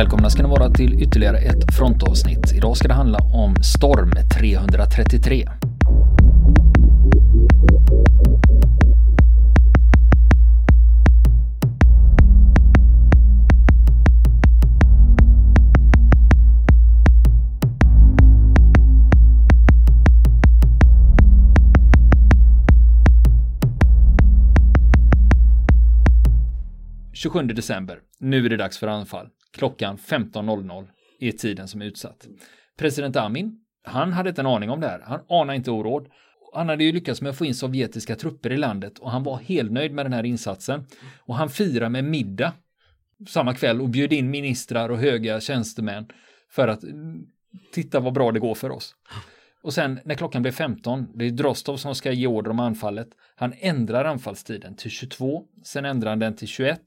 Välkomna ska ni vara till ytterligare ett frontavsnitt. Idag ska det handla om Storm 333. 27 december. Nu är det dags för anfall. Klockan 15.00 är tiden som är utsatt. President Amin, han hade inte en aning om det här. Han anade inte oråd. Han hade ju lyckats med att få in sovjetiska trupper i landet och han var helt nöjd med den här insatsen. Och han firar med middag samma kväll och bjöd in ministrar och höga tjänstemän för att mm, titta vad bra det går för oss. Och sen när klockan blev 15, det är Drostov som ska ge order om anfallet. Han ändrar anfallstiden till 22, sen ändrar han den till 21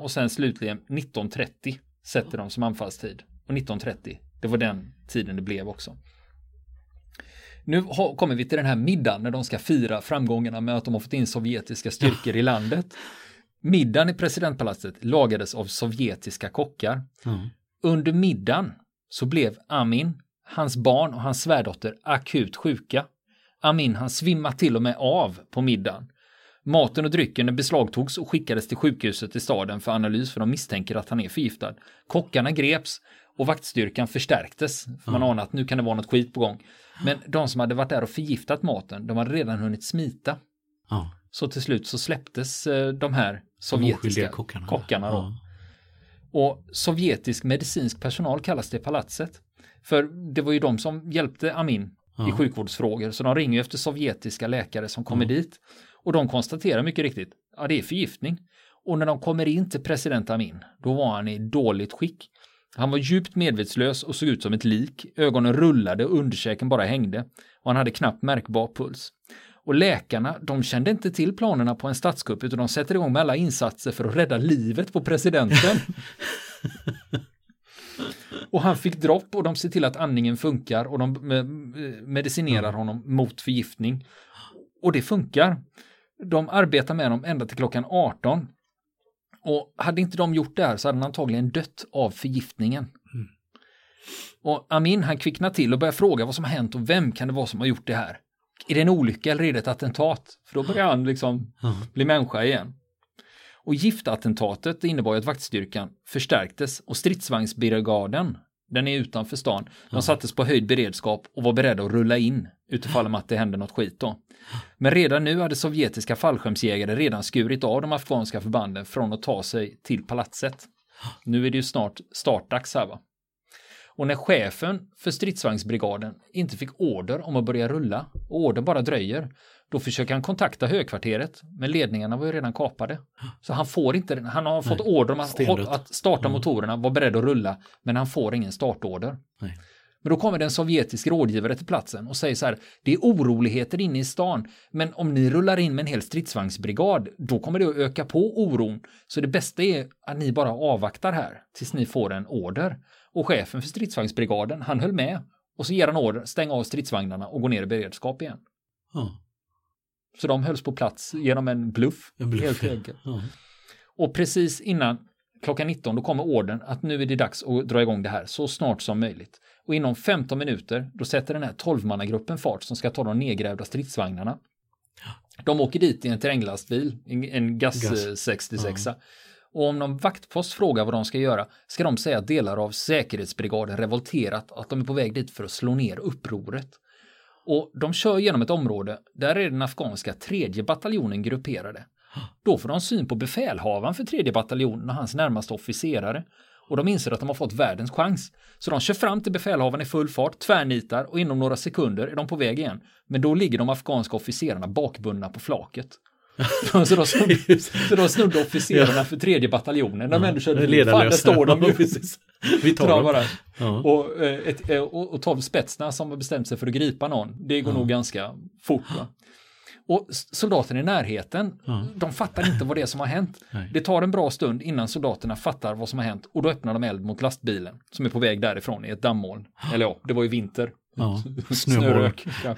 och sen slutligen 19.30 sätter de som anfallstid. Och 19.30, det var den tiden det blev också. Nu kommer vi till den här middagen när de ska fira framgångarna med att de har fått in sovjetiska styrkor i landet. Middagen i presidentpalatset lagades av sovjetiska kockar. Mm. Under middagen så blev Amin, hans barn och hans svärdotter akut sjuka. Amin han svimmade till och med av på middagen. Maten och drycken beslagtogs och skickades till sjukhuset i staden för analys för de misstänker att han är förgiftad. Kockarna greps och vaktstyrkan förstärktes. För man mm. anar att nu kan det vara något skit på gång. Men de som hade varit där och förgiftat maten, de hade redan hunnit smita. Mm. Så till slut så släpptes eh, de här sovjetiska kockarna. kockarna då. Mm. Och sovjetisk medicinsk personal kallas det palatset. För det var ju de som hjälpte Amin i sjukvårdsfrågor, så de ringer efter sovjetiska läkare som kommer dit. Och de konstaterar mycket riktigt, ja det är förgiftning. Och när de kommer in till president Amin, då var han i dåligt skick. Han var djupt medvetslös och såg ut som ett lik. Ögonen rullade och underkäken bara hängde. Och han hade knappt märkbar puls. Och läkarna, de kände inte till planerna på en statskupp utan de sätter igång med alla insatser för att rädda livet på presidenten. och han fick dropp och de ser till att andningen funkar och de medicinerar honom mot förgiftning. Och det funkar. De arbetar med dem ända till klockan 18. Och hade inte de gjort det här så hade han antagligen dött av förgiftningen. Mm. Och Amin han kvicknar till och börjar fråga vad som har hänt och vem kan det vara som har gjort det här? Är det en olycka eller är det ett attentat? För då börjar han liksom mm. bli människa igen. Och giftattentatet innebar ju att vaktstyrkan förstärktes och stridsvagnsbrigaden den är utanför stan. De sattes på höjd beredskap och var beredda att rulla in utifall att det hände något skit då. Men redan nu hade sovjetiska fallskärmsjägare redan skurit av de afghanska förbanden från att ta sig till palatset. Nu är det ju snart startdags här va. Och när chefen för stridsvagnsbrigaden inte fick order om att börja rulla och ordern bara dröjer, då försöker han kontakta högkvarteret, men ledningarna var ju redan kapade. Så han får inte, han har fått Nej, order om att, att starta mm. motorerna, var beredd att rulla, men han får ingen startorder. Nej. Men då kommer det en sovjetisk rådgivare till platsen och säger så här, det är oroligheter inne i stan, men om ni rullar in med en hel stridsvagnsbrigad, då kommer det att öka på oron. Så det bästa är att ni bara avvaktar här tills ni får en order. Och chefen för stridsvagnsbrigaden, han höll med. Och så ger han order, stäng av stridsvagnarna och gå ner i beredskap igen. Mm. Så de hölls på plats genom en bluff. En bluff helt enkelt. Ja. Och precis innan klockan 19 då kommer orden att nu är det dags att dra igång det här så snart som möjligt. Och inom 15 minuter då sätter den här 12-mannagruppen fart som ska ta de nedgrävda stridsvagnarna. De åker dit i en terränglastbil, en GAS, 66 ja. Och om någon vaktpost frågar vad de ska göra ska de säga att delar av säkerhetsbrigaden revolterat att de är på väg dit för att slå ner upproret. Och de kör genom ett område där är den afghanska tredje bataljonen grupperade. Då får de syn på befälhavaren för tredje bataljonen och hans närmaste officerare. Och de inser att de har fått världens chans. Så de kör fram till befälhavaren i full fart, tvärnitar och inom några sekunder är de på väg igen. Men då ligger de afghanska officerarna bakbundna på flaket. så, då snodde, så då snodde officerarna ja. för tredje bataljonen. De ändå körde Fan, där står de ju. Vi tar dem. Bara. Ja. Och, eh, ett, eh, och, och tolv spetsna som har bestämt sig för att gripa någon. Det går ja. nog ganska fort. Va? Och soldaterna i närheten, ja. de fattar inte vad det är som har hänt. Nej. Det tar en bra stund innan soldaterna fattar vad som har hänt och då öppnar de eld mot lastbilen som är på väg därifrån i ett dammoln. Eller ja, det var ju vinter. Ja. Snörök.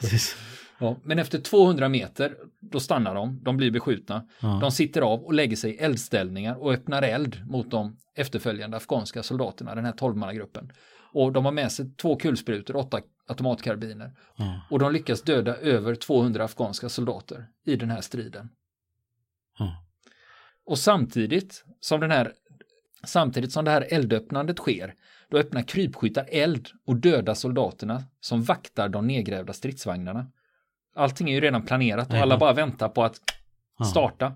Ja, men efter 200 meter, då stannar de, de blir beskjutna. Ja. De sitter av och lägger sig i eldställningar och öppnar eld mot de efterföljande afghanska soldaterna, den här 12-mannagruppen. Och de har med sig två kulsprutor, åtta automatkarbiner. Ja. Och de lyckas döda över 200 afghanska soldater i den här striden. Ja. Och samtidigt som den här Samtidigt som det här eldöppnandet sker, då öppnar krypskyttar eld och dödar soldaterna som vaktar de nedgrävda stridsvagnarna. Allting är ju redan planerat och alla bara väntar på att starta.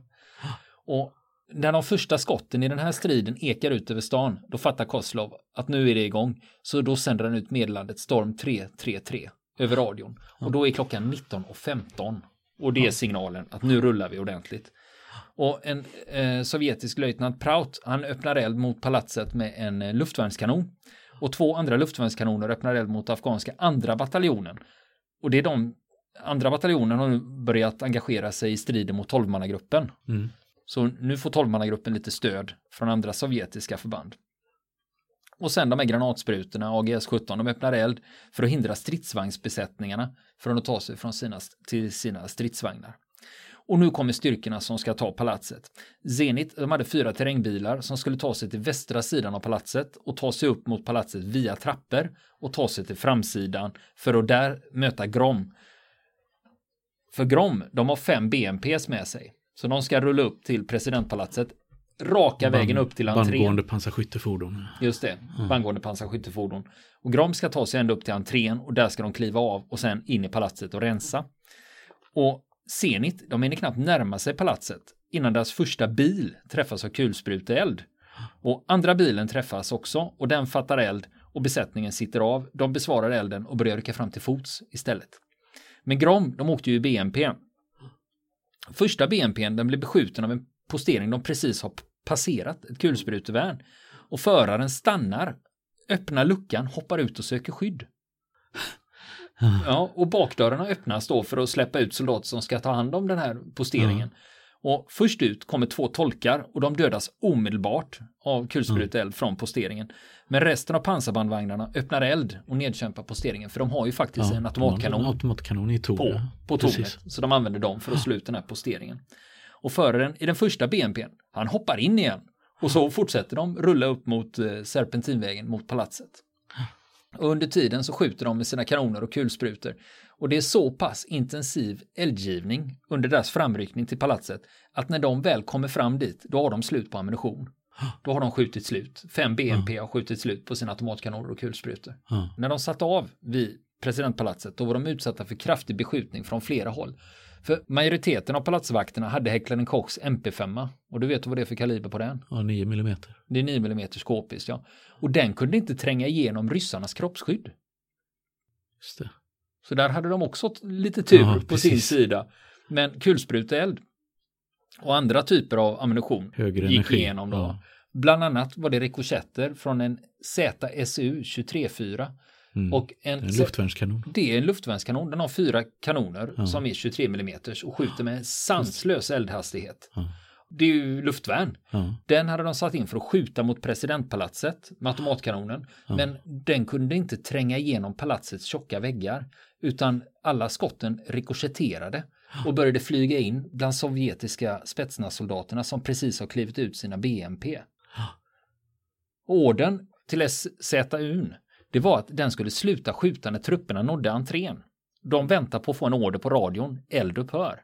Och när de första skotten i den här striden ekar ut över stan, då fattar Koslov att nu är det igång. Så då sänder han ut meddelandet Storm 333 över radion. Och då är klockan 19.15. Och det är signalen att nu rullar vi ordentligt. Och en eh, sovjetisk löjtnant Prout, han öppnar eld mot palatset med en eh, luftvärnskanon. Och två andra luftvärnskanoner öppnar eld mot afghanska andra bataljonen. Och det är de andra bataljonen har nu börjat engagera sig i striden mot tolvmannagruppen. Mm. Så nu får tolvmannagruppen lite stöd från andra sovjetiska förband. Och sen de här granatsprutorna, AGS-17, de öppnar eld för att hindra stridsvagnsbesättningarna från att ta sig från sina, till sina stridsvagnar. Och nu kommer styrkorna som ska ta palatset. Zenit, de hade fyra terrängbilar som skulle ta sig till västra sidan av palatset och ta sig upp mot palatset via trappor och ta sig till framsidan för att där möta Grom. För Grom, de har fem BMPs med sig. Så de ska rulla upp till presidentpalatset raka vägen upp till entrén. Bandgående pansarskyttefordon. Just det, bandgående pansarskyttefordon. Och Grom ska ta sig ända upp till entrén och där ska de kliva av och sen in i palatset och rensa. Och Zenit, de hinner knappt närma sig palatset innan deras första bil träffas av kulspruteeld. Och andra bilen träffas också och den fattar eld och besättningen sitter av. De besvarar elden och börjar rycka fram till fots istället. Men Grom, de åkte ju i BMP. Första BMPn, den blev beskjuten av en postering de precis har passerat, ett kulsprutevärn. Och föraren stannar, öppnar luckan, hoppar ut och söker skydd. Ja, och bakdörrarna öppnas då för att släppa ut soldater som ska ta hand om den här posteringen. Och först ut kommer två tolkar och de dödas omedelbart av kulspruteeld från posteringen. Men resten av pansarbandvagnarna öppnar eld och nedkämpar posteringen för de har ju faktiskt en automatkanon En automatkanon i på, tornet. på Precis. tornet. Så de använder dem för att slå ut den här posteringen. Och föraren i den första BMPn, han hoppar in igen. Och så fortsätter de rulla upp mot eh, Serpentinvägen mot palatset. Och under tiden så skjuter de med sina kanoner och kulsprutor. Och det är så pass intensiv eldgivning under deras framryckning till palatset att när de väl kommer fram dit, då har de slut på ammunition. Då har de skjutit slut. Fem BMP har skjutit slut på sina automatkanoner och kulsprutor. Ja. När de satt av vid presidentpalatset då var de utsatta för kraftig beskjutning från flera håll. För majoriteten av palatsvakterna hade Heckler Kochs MP5 och du vet vad det är för kaliber på den? Ja, 9 millimeter. Det är 9 mm skåpis, ja. Och den kunde inte tränga igenom ryssarnas kroppsskydd. Just det. Så där hade de också lite tur Ja, på precis. sin sida. Men kulspruteeld och andra typer av ammunition Högre gick energi. igenom då. Ja. Bland annat var det rikoschetter från en ZSU 234 Mm. och en, En luftvärnskanon. det är en luftvärnskanon. Den har fyra kanoner Ja. som är 23 mm och skjuter med sanslös eldhastighet. Ja. Det är ju luftvärn. Ja. Den hade de satt in för att skjuta mot presidentpalatset med automatkanonen. Men den kunde inte tränga igenom palatsets tjocka väggar. Utan alla skotten rikoschetterade och började flyga in bland sovjetiska spetsnazsoldaterna som precis har klivit ut sina BMP. Orden till SZUn, det var att den skulle sluta skjuta när trupperna nådde entrén. De väntar på att få en order på radion, eld upphör.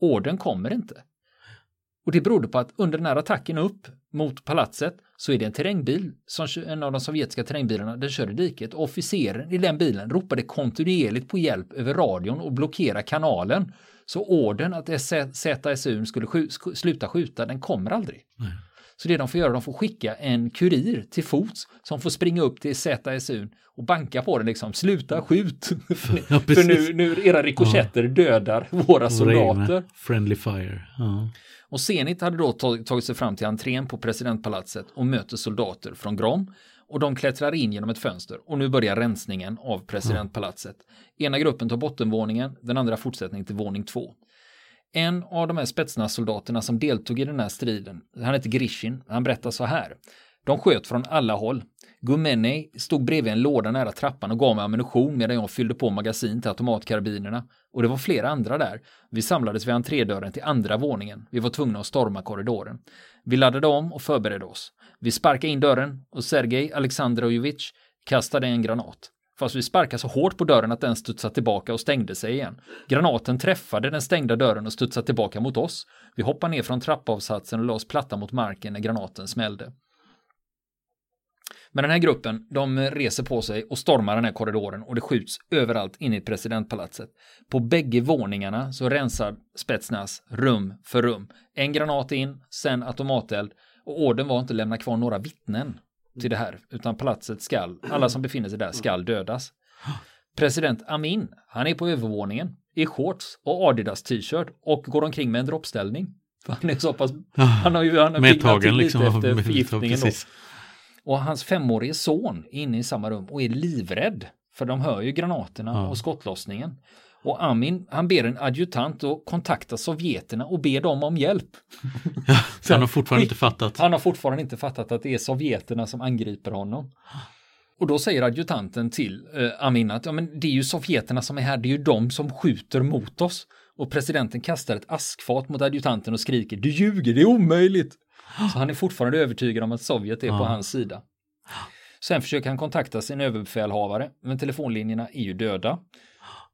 Orden kommer inte. Och det berodde på att under den här attacken upp mot palatset så är det en terrängbil, som en av de sovjetiska terrängbilarna, den kör i diket. Officeren i den bilen ropade kontinuerligt på hjälp över radion och blockera kanalen. Så orden att ZSU skulle sk- sluta skjuta, den kommer aldrig. Nej. Så det de får göra, de får skicka en kurir till fots som får springa upp till ZSU och banka på den liksom, sluta skjut. Ja, För nu, nu era rikoschetter dödar våra soldater. Friendly fire. Ja. Och Zenit hade då tagit sig fram till entrén på presidentpalatset och möter soldater från Grom. Och de klättrar in genom ett fönster och nu börjar rensningen av presidentpalatset. Ena gruppen tar bottenvåningen, den andra fortsättning till våning två. En av de här spetsnazsoldaterna som deltog i den här striden, han heter Grishin, han berättar så här. De sköt från alla håll. Gumene stod bredvid en låda nära trappan och gav mig ammunition medan jag fyllde på magasin till automatkarbinerna. Och det var flera andra där. Vi samlades vid entrédörren till andra våningen. Vi var tvungna att storma korridoren. Vi laddade om och förberedde oss. Vi sparkade in dörren och Sergej Alexandrovich kastade en granat. Fast vi sparkade så hårt på dörren att den studsade tillbaka och stängde sig igen. Granaten träffade den stängda dörren och studsade tillbaka mot oss. Vi hoppade ner från trappavsatsen och lade oss platta mot marken när granaten smällde. Men den här gruppen, de reser på sig och stormar den här korridoren och det skjuts överallt inne i presidentpalatset. På bägge våningarna så rensar Spetsnaz rum för rum. En granat in, sen automateld och orden var inte att lämna kvar några vittnen till det här, utan palatset skall, alla som befinner sig där skall dödas. President Amin, han är på övervåningen i shorts och Adidas t-shirt och går omkring med en droppställning. Han är så pass, han har ju han har Medtagen liksom. efter förgiftningen då. Och hans femårige son är inne i samma rum och är livrädd. För de hör ju granaterna Ja. och skottlossningen. Och Amin, han ber en adjutant att kontakta sovjeterna och be dem om hjälp. Så han har fortfarande inte fattat. Han har fortfarande inte fattat att det är sovjeterna som angriper honom. Och då säger adjutanten till eh, Amin att ja, men det är ju sovjeterna som är här, det är ju de som skjuter mot oss. Och presidenten kastar ett askfat mot adjutanten och skriker du ljuger, det är omöjligt. Så han är fortfarande övertygad om att Sovjet är på hans sida. Sen försöker han kontakta sin överbefälhavare, men telefonlinjerna är ju döda.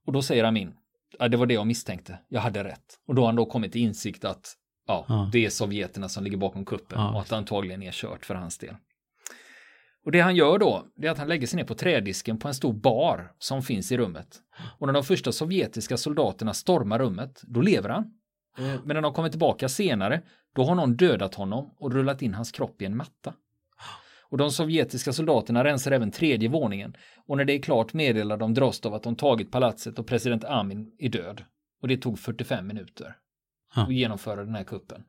Och då säger Amin, ja, det var det jag misstänkte, jag hade rätt. Och då har han då kommit till insikt att ja, Ja. det är sovjeterna som ligger bakom kuppen Ja. och att det antagligen är kört för hans del. Och det han gör då, det är att han lägger sig ner på trädisken på en stor bar som finns i rummet. Och när de första sovjetiska soldaterna stormar rummet, då lever han. Eh, Men när de kommer tillbaka senare, då har någon dödat honom och rullat in hans kropp i en matta. Och de sovjetiska soldaterna rensar även tredje våningen och när det är klart meddelar de Drostov att de tagit palatset och president Amin är död. Och det tog 45 minuter att genomföra den här kuppen.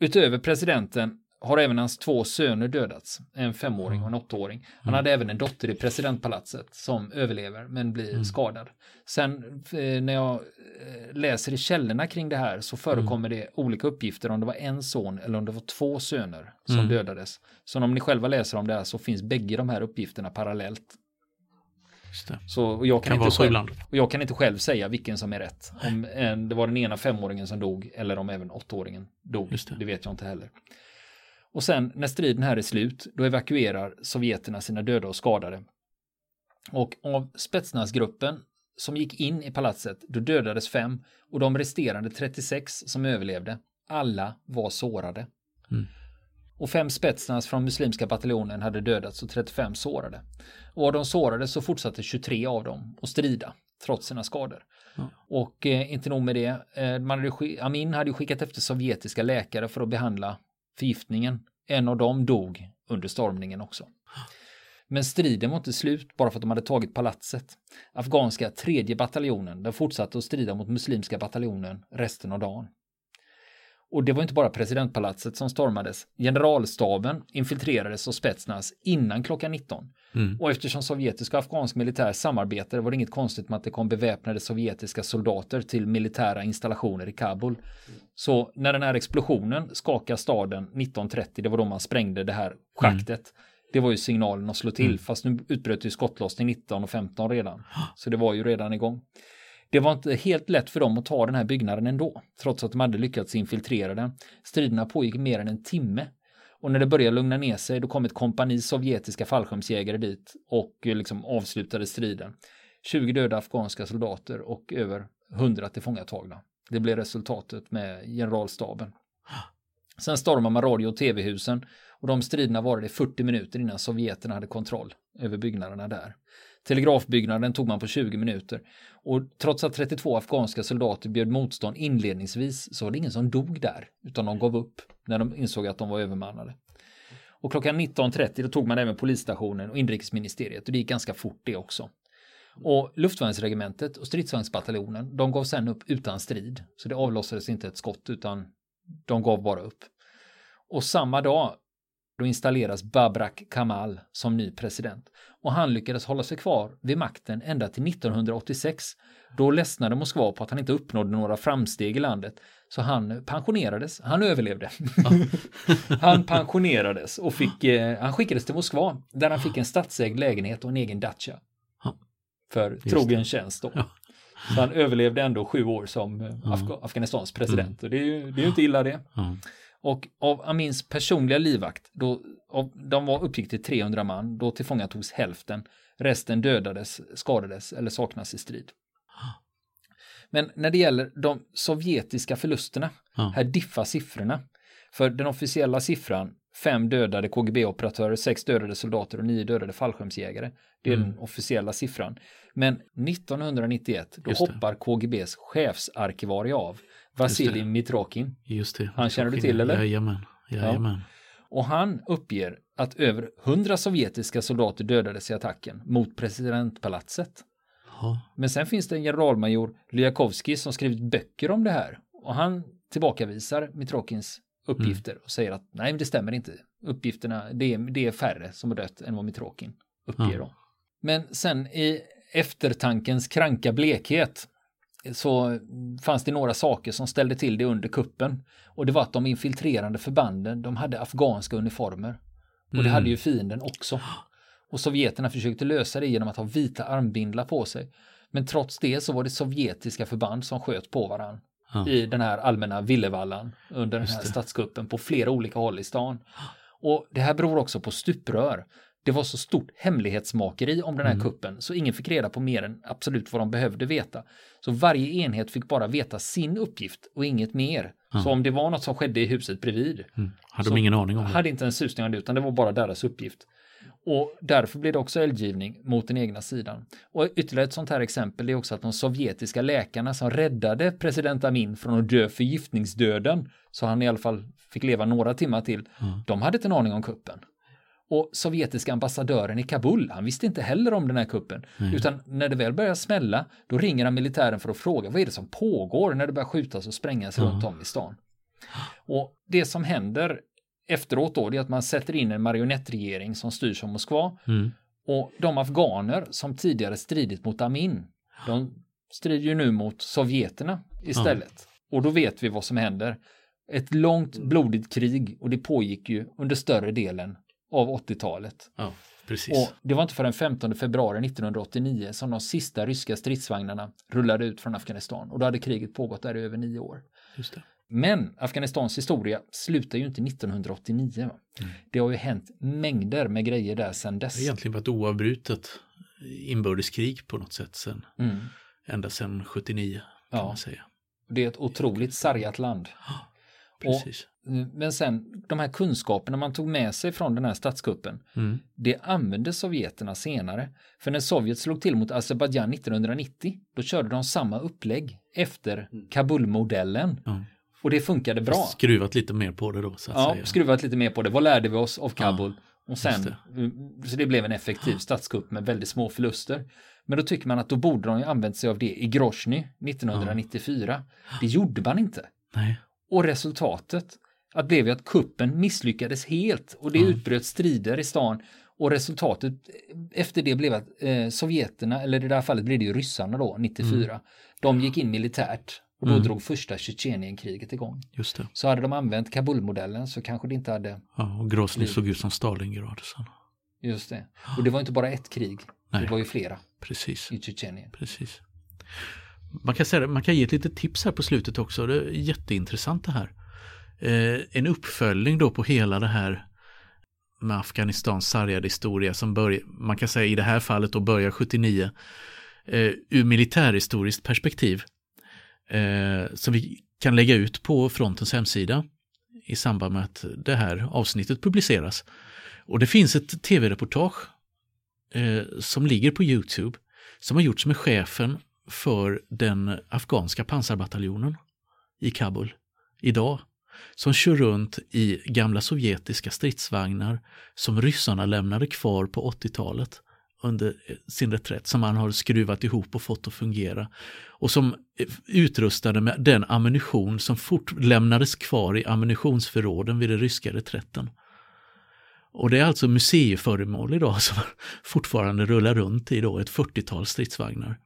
Utöver presidenten har även hans två söner dödats, en femåring och en åttaåring. Han hade även en dotter i presidentpalatset som överlever men blir skadad. Sen eh, när jag eh, läser i källorna kring det här så förekommer det olika uppgifter om det var en son eller om det var två söner som Mm. dödades. Så om ni själva läser om det här så finns bägge de här uppgifterna parallellt. Så, och jag kan, Kan inte själv, och jag kan inte själv säga vilken som är rätt. Om en, det var den ena femåringen som dog eller om även åttaåringen dog. Det. det vet jag inte heller. Och sen när striden här är slut, då evakuerar sovjeterna sina döda och skadade. Och av Spetsnaz-gruppen som gick in i palatset, då dödades fem och de resterande 36 som överlevde, alla var sårade. Mm. Och fem Spetsnaz från muslimska bataljonen hade dödats och 35 sårade. Och av de sårade så fortsatte 23 av dem att strida trots sina skador. Ja. Och eh, inte nog med det, eh, hade, Amin hade skickat efter sovjetiska läkare för att behandla förgiftningen. En av dem dog under stormningen också. Men striden var inte slut bara för att de hade tagit palatset. Afghanska tredje bataljonen, den fortsatte att strida mot muslimska bataljonen resten av dagen. Och det var inte bara presidentpalatset som stormades. Generalstaben infiltrerades av Spetsnaz innan klockan 19. Mm. Och eftersom sovjetisk och afghansk militär samarbetade var det inget konstigt med att det kom beväpnade sovjetiska soldater till militära installationer i Kabul. Så när den här explosionen skakade staden 1930, det var då man sprängde det här schaktet. Det var ju signalen att slå till, Mm. fast nu utbröt ju skottlossning 19 och 15 redan. Så det var ju redan igång. Det var inte helt lätt för dem att ta den här byggnaden ändå, trots att de hade lyckats infiltrera den. Striderna pågick mer än en timme. Och när det började lugna ner sig, då kom ett kompani sovjetiska fallskärmsjägare dit och eh, liksom avslutade striden. 20 döda afghanska soldater och över 100 tillfångatagna. Det blev resultatet med generalstaben. Sen stormade man radio och tv-husen och de striderna varade i 40 minuter innan sovjeterna hade kontroll över byggnaderna där. Telegrafbyggnaden tog man på 20 minuter och trots att 32 afghanska soldater bjöd motstånd inledningsvis så var det ingen som dog där utan de gav upp när de insåg att de var övermannade. Och klockan 19.30 då tog man även polisstationen och inrikesministeriet och det gick ganska fort det också. Och luftvärnsregementet och stridsvagnsbataljonen de gav sen upp utan strid så det avlossades inte ett skott utan de gav bara upp. Och samma dag då installeras Babrak Kamal som ny president. Och han lyckades hålla sig kvar vid makten ända till 1986. Då ledsnade Moskva på att han inte uppnådde några framsteg i landet. Så han pensionerades, han överlevde. han pensionerades och fick, eh, han skickades till Moskva där han fick en statsägd lägenhet och en egen dacha. För trogen tjänst då. Så han överlevde ändå sju år som eh, Afga Afghanistans president. Och det är ju det är ju inte illa det. Och av Amins personliga livvakt, då, av, de var uppgick till 300 man, då tillfångatogs hälften. Resten dödades, skadades eller saknas i strid. Men när det gäller de sovjetiska förlusterna, Ja. här diffar siffrorna. För den officiella siffran, fem dödade KGB-operatörer, sex dödade soldater och nio dödade fallskärmsjägare. Det är Mm. den officiella siffran. Men 1991, då hoppar KGBs chefsarkivarie av, Vasilij Mitrokin. Just det. Han känner du till, eller? Jajamän. Jajamän. Och han uppger att över 100 sovjetiska soldater dödades i attacken mot presidentpalatset. Ja. Men sen finns det en generalmajor Lyakovsky som skrivit böcker om det här. Och han tillbakavisar Mitrokins uppgifter och säger att nej, men det stämmer inte. Uppgifterna, det är, det är färre som har dött än vad Mitrokin uppger. Ja. Men sen i eftertankens kranka blekhet så fanns det några saker som ställde till det under kuppen. Och det var att de infiltrerande förbanden, de hade afghanska uniformer. Och det Mm. hade ju fienden också. Och sovjeterna försökte lösa det genom att ha vita armbindlar på sig. Men trots det så var det sovjetiska förband som sköt på varandra Ja. i den här allmänna villevallan under den här det. statskuppen på flera olika håll i stan. Och det här beror också på stuprör. Det var så stort hemlighetsmakeri om den här Mm. kuppen så ingen fick reda på mer än absolut vad de behövde veta. Så varje enhet fick bara veta sin uppgift och inget mer. Ja. Så om det var något som skedde i huset bredvid Mm. Hade de ingen aning om det? hade inte en susning om det utan det var bara deras uppgift. Och därför blev det också eldgivning mot den egna sidan. Och ytterligare ett sånt här exempel är också att de sovjetiska läkarna som räddade president Amin från att dö förgiftningsdöden, så han i alla fall fick leva några timmar till, Ja. de hade inte en aning om kuppen. Och sovjetiska ambassadören i Kabul, han visste inte heller om den här kuppen. Nej. Utan när det väl börjar smälla, då ringer han militären för att fråga vad är det som pågår när det börjar skjutas och sprängas Ja. runt om i stan. Och det som händer efteråt då, det är att man sätter in en marionettregering som styrs av Moskva. Mm. Och de afghaner som tidigare stridit mot Amin, de strider ju nu mot sovjeterna istället. Och då vet vi vad som händer. Ett långt blodigt krig och det pågick ju under större delen av 80-talet. Ja, precis. Och det var inte förrän 15 februari 1989 som de sista ryska stridsvagnarna rullade ut från Afghanistan och då hade kriget pågått där i över nio år. Just det. Men Afghanistans historia slutar ju inte 1989. Va? Mm. Det har ju hänt mängder med grejer där sedan Det har dess. egentligen varit oavbrutet inbördeskrig på något sätt sen, Mm. ända sedan 79 kan Ja. man säga. Det är ett otroligt sargat land. Precis. Mm, Men sen de här kunskaperna man tog med sig från den här statskuppen, Mm. det använde sovjeterna senare. För när Sovjet slog till mot Azerbajdzjan 1990, då körde de samma upplägg efter Kabulmodellen. Mm. Ja. Och det funkade bra. Skruvat lite mer på det då så att Ja, säga. skruvat lite mer på det. Vad lärde vi oss av Kabul? och just sen, mm, så det blev en effektiv statskupp med väldigt små förluster. Men då tycker man att då borde de ju använt sig av det i Grozny 1994. Det gjorde man inte. Nej. Och resultatet att blev ju att kuppen misslyckades helt och det Ja. utbröt strider i stan och resultatet efter det blev att eh, sovjeterna, eller i det här fallet blev det ju ryssarna då, 94, de gick in militärt och då Mm. drog första Tjetjenienkriget igång. Just det. Så hade de använt Kabulmodellen så kanske det inte hade, Ja, och Grozny såg ut som Stalingrad sen. just det. Och det var inte bara ett krig, Nej. det var ju flera Precis. i Tjetjenien. Precis. Man kan, säga, man kan ge ett litet tips här på slutet också. Det är jätteintressant det här. Eh, en uppföljning då på hela det här med Afghanistans sargade historia som börjar, man kan säga i det här fallet då börjar 79 eh, ur militärhistoriskt perspektiv eh, som vi kan lägga ut på frontens hemsida i samband med att det här avsnittet publiceras. Och det finns ett tv-reportage eh, som ligger på Youtube som har gjorts med chefen för den afghanska pansarbataljonen i Kabul idag. Som kör runt i gamla sovjetiska stridsvagnar som ryssarna lämnade kvar på 80-talet under sin reträtt som man har skruvat ihop och fått att fungera. Och som är utrustade med den ammunition som fort lämnades kvar i ammunitionsförråden vid den ryska reträtten. Och det är alltså museiföremål idag som fortfarande rullar runt i då ett 40-tal stridsvagnar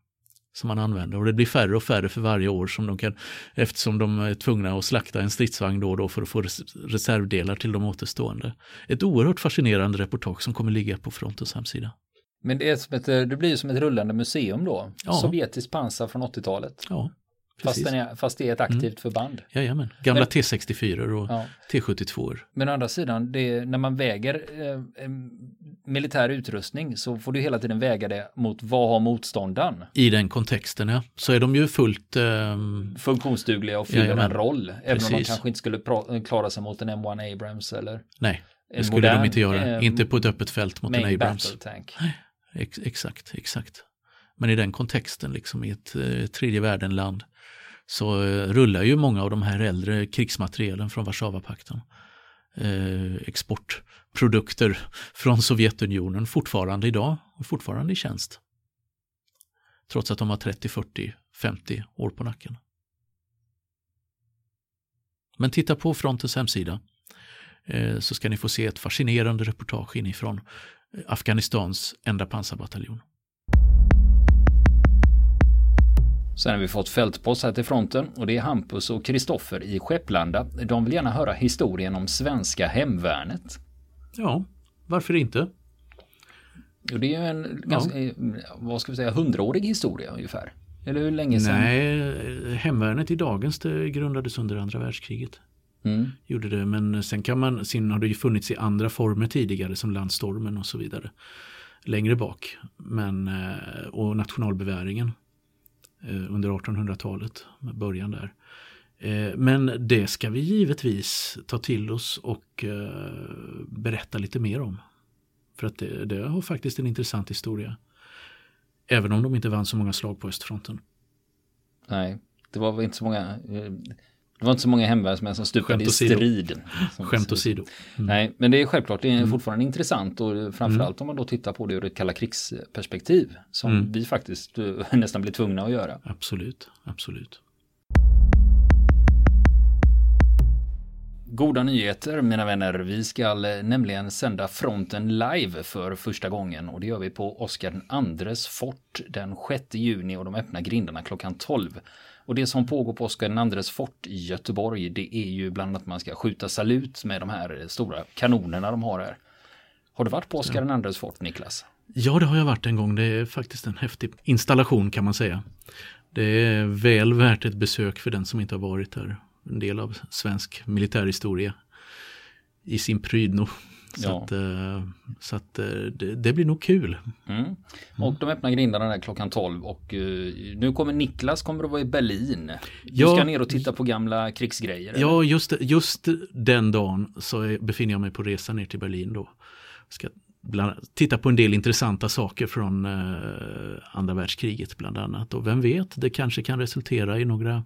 som man använder. Och det blir färre och färre för varje år som de kan, eftersom de är tvungna att slakta en stridsvagn då och då för att få reservdelar till de återstående. Ett oerhört fascinerande reportage som kommer ligga på frontens hemsida. Men det, är som ett, det blir som ett rullande museum då? Ja. Sovjetiskt pansar från 80-talet? Ja, Fast, är, fast det är ett aktivt mm. förband? Jajamän, gamla Men, T64 och ja. T72. Men å andra sidan, det, när man väger eh, militär utrustning så får du hela tiden väga det mot vad har motståndaren? I den kontexten ja, så är de ju fullt eh, funktionsdugliga och fyller en roll. Även Precis. om de kanske inte skulle klara sig mot en M1 Abrams eller Nej, det skulle modern, de inte göra. Eh, inte på ett öppet fält mot en Abrams. Exakt, exakt. Men i den kontexten, liksom i ett eh, tredje världen-land, så eh, rullar ju många av de här äldre krigsmaterielen från Warszawapakten. Eh, exportprodukter från Sovjetunionen fortfarande idag och fortfarande i tjänst. Trots att de har 30, 40, 50 år på nacken. Men titta på frontens hemsida eh, så ska ni få se ett fascinerande reportage inifrån eh, Afghanistans enda pansarbataljon. Sen har vi fått fältpost här till fronten och det är Hampus och Kristoffer i Skepplanda. De vill gärna höra historien om svenska hemvärnet. Ja, varför inte? Och det är ju en ganska, ja. vad ska vi säga, hundraårig historia ungefär. Eller hur länge sedan? Nej, hemvärnet i dagens det grundades under andra världskriget. Mm. Gjorde det, men sen kan man, sen har det ju funnits i andra former tidigare som landstormen och så vidare. Längre bak. Men, eh, och nationalbeväringen Eh, under 1800-talet, med början där. Eh, men det ska vi givetvis ta till oss och eh, berätta lite mer om. För att det, det har faktiskt en intressant historia. Även om de inte vann så många slag på östfronten. Nej, det var väl inte så många det var inte så många hemvärnsmän som stupade i strid. Skämt åsido. Mm. Nej, men det är självklart, det är mm. fortfarande intressant och framförallt mm. om man då tittar på det ur ett kalla krigsperspektiv som mm. vi faktiskt eh, nästan blir tvungna att göra. Absolut, absolut. Goda nyheter mina vänner. Vi ska nämligen sända fronten live för första gången och det gör vi på Oskar IIs fort den 6 juni och de öppnar grindarna klockan 12. Och det som pågår på Oskar IIs fort i Göteborg det är ju bland annat att man ska skjuta salut med de här stora kanonerna de har här. Har du varit på Oskar IIs fort Niklas? Ja det har jag varit en gång. Det är faktiskt en häftig installation kan man säga. Det är väl värt ett besök för den som inte har varit där. En del av svensk militärhistoria i sin prydno. Så ja. att, eh, så att eh, det, det, blir nog kul. Mm. Och de öppnar grindarna där klockan 12 och uh, nu kommer Niklas kommer att vara i Berlin. Du ja, ska ner och titta på gamla krigsgrejer. Ja, just, just den dagen så befinner jag mig på resa ner till Berlin då. Ska bland, titta på en del intressanta saker från andra världskriget bland annat. Och vem vet, det kanske kan resultera i några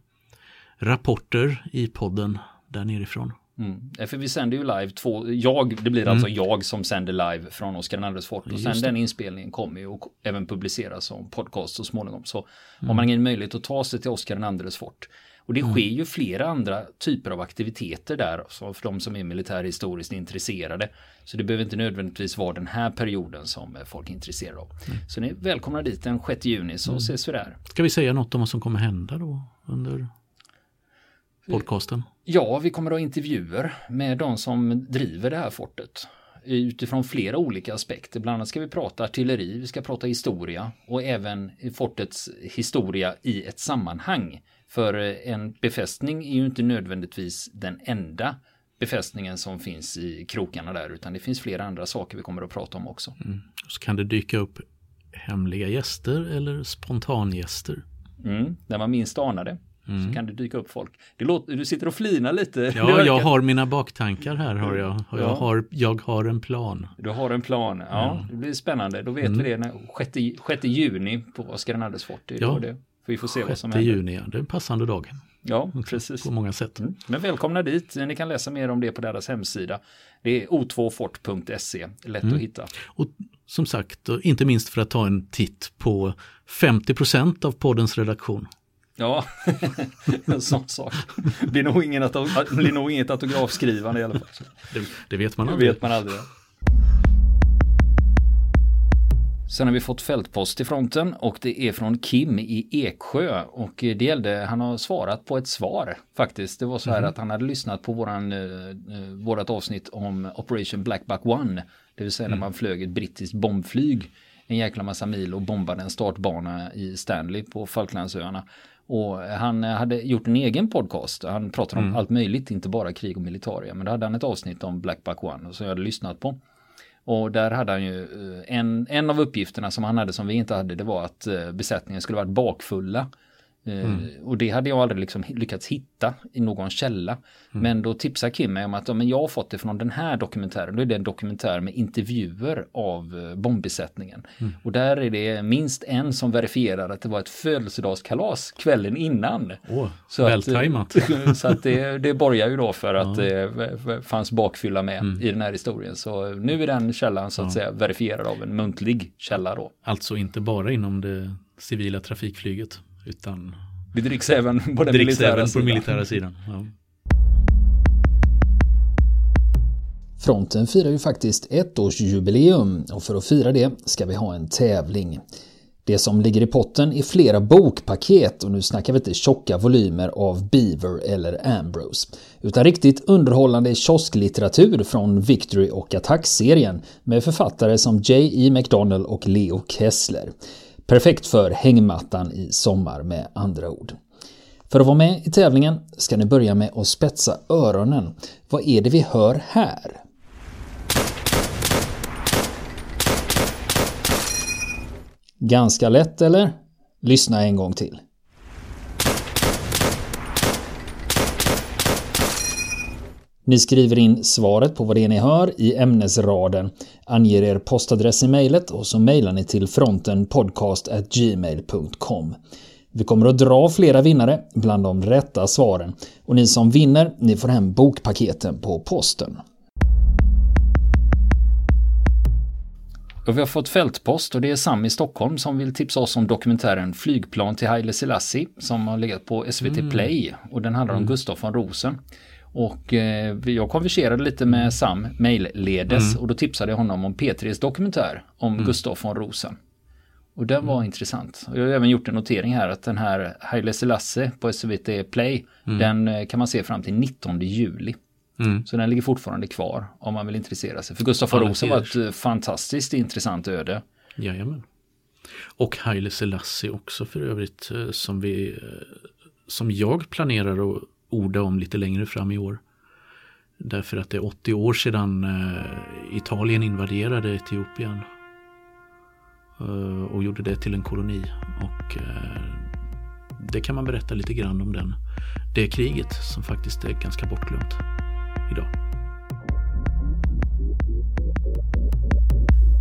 rapporter i podden där nerifrån. Mm. För vi sänder ju live två, jag, det blir mm. alltså jag som sänder live från Oskar IIs fort och sen den inspelningen kommer ju och även publiceras som podcast så småningom. Så mm. har man ingen möjlighet att ta sig till Oskar IIs fort. Och det mm. sker ju flera andra typer av aktiviteter där så för de som är militärhistoriskt intresserade. Så det behöver inte nödvändigtvis vara den här perioden som folk är intresserade av. Mm. Så ni är välkomna dit den 6 juni så mm. ses vi där. Ska vi säga något om vad som kommer hända då under podcasten? Ja, vi kommer att ha intervjuer med de som driver det här fortet utifrån flera olika aspekter. Bland annat ska vi prata artilleri, vi ska prata historia och även fortets historia i ett sammanhang. För en befästning är ju inte nödvändigtvis den enda befästningen som finns i krokarna där utan det finns flera andra saker vi kommer att prata om också. Mm. Så kan det dyka upp hemliga gäster eller spontangäster. Mm, när man minst anar det. Mm. Så kan det dyka upp folk. Det låter, du sitter och flinar lite. Ja, jag har mina baktankar här. Har jag. Och jag, har, jag har en plan. Du har en plan. Ja, ja. det blir spännande. Då vet mm. vi det 6, 6 juni på Oskar fort. Det ja, det. För vi får se vad som händer. juni, ja. det är en passande dag. Ja, precis. På många sätt. Mm. Men välkomna dit. Ni kan läsa mer om det på deras hemsida. Det är o2fort.se. Lätt mm. att hitta. Och som sagt, inte minst för att ta en titt på 50% av poddens redaktion. Ja, en sån sak. Det blir nog, ingen blir nog inget autografskrivande i alla fall. Det, det vet man aldrig. Det vet man aldrig. Sen har vi fått fältpost i fronten och det är från Kim i Eksjö och det gällde, han har svarat på ett svar faktiskt. Det var så här mm. att han hade lyssnat på våran, eh, eh, vårat avsnitt om Operation Black Buck One. Det vill säga mm. när man flög ett brittiskt bombflyg en jäkla massa mil och bombade en startbana i Stanley på Falklandsöarna. Och han hade gjort en egen podcast. Han pratade om mm. allt möjligt, inte bara krig och militaria. Men då hade han ett avsnitt om Black Buck One som jag hade lyssnat på. Och där hade han ju eh, en, en av uppgifterna som han hade som vi inte hade, det var att eh, besättningen skulle varit bakfulla mm. Och det hade jag aldrig liksom lyckats hitta i någon källa. Mm. Men då tipsar Kim mig om att ja, men jag har fått det från den här dokumentären. Då är det en dokumentär med intervjuer av eh, bombbesättningen. Mm. Och där är det minst en som verifierar att det var ett födelsedagskalas kvällen innan. Oh, så vältajmat. Att, så att det, det borgar ju då för att ja. det fanns bakfylla med mm. i den här historien. Så nu är den källan så att ja. säga verifierad av en muntlig källa då. Alltså inte bara inom det civila trafikflyget. Utan det dricks även på den dricks militära även på sidan. militära sidan. Ja. Fronten firar ju faktiskt ettårsjubileum och för att fira det ska vi ha en tävling. Det som ligger i potten är flera bokpaket och nu snackar vi inte tjocka volymer av Beaver eller Ambrose. Utan riktigt underhållande kiosklitteratur från Victory och Attack-serien med författare som J.E. McDonnell och Leo Kessler. Perfekt för hängmattan i sommar med andra ord. För att vara med i tävlingen ska ni börja med att spetsa öronen. Vad är det vi hör här? Ganska lätt eller? Lyssna en gång till. Ni skriver in svaret på vad det är ni hör i ämnesraden, anger er postadress i mejlet och så mejlar ni till frontenpodcast.gmail.com. Vi kommer att dra flera vinnare bland de rätta svaren och ni som vinner, ni får hem bokpaketen på posten. Och vi har fått fältpost och det är Sam i Stockholm som vill tipsa oss om dokumentären Flygplan till Haile Selassie som har legat på SVT mm. Play och den handlar om mm. Gustaf von Rosen. Och eh, jag konverserade lite med Sam mejlledes mm. och då tipsade jag honom om P3s dokumentär om mm. Gustaf von Rosen. Och den var mm. intressant. Jag har även gjort en notering här att den här Haile Selassie på SVT Play, mm. den eh, kan man se fram till 19 juli. Mm. Så den ligger fortfarande kvar om man vill intressera sig. För Gustaf von Rosen var ett eh, fantastiskt intressant öde. Jajamän. Och Haile Selassie också för övrigt som vi som jag planerar att orda om lite längre fram i år. Därför att det är 80 år sedan eh, Italien invaderade Etiopien. Eh, och gjorde det till en koloni. Och eh, det kan man berätta lite grann om den, det kriget som faktiskt är ganska bortglömt idag.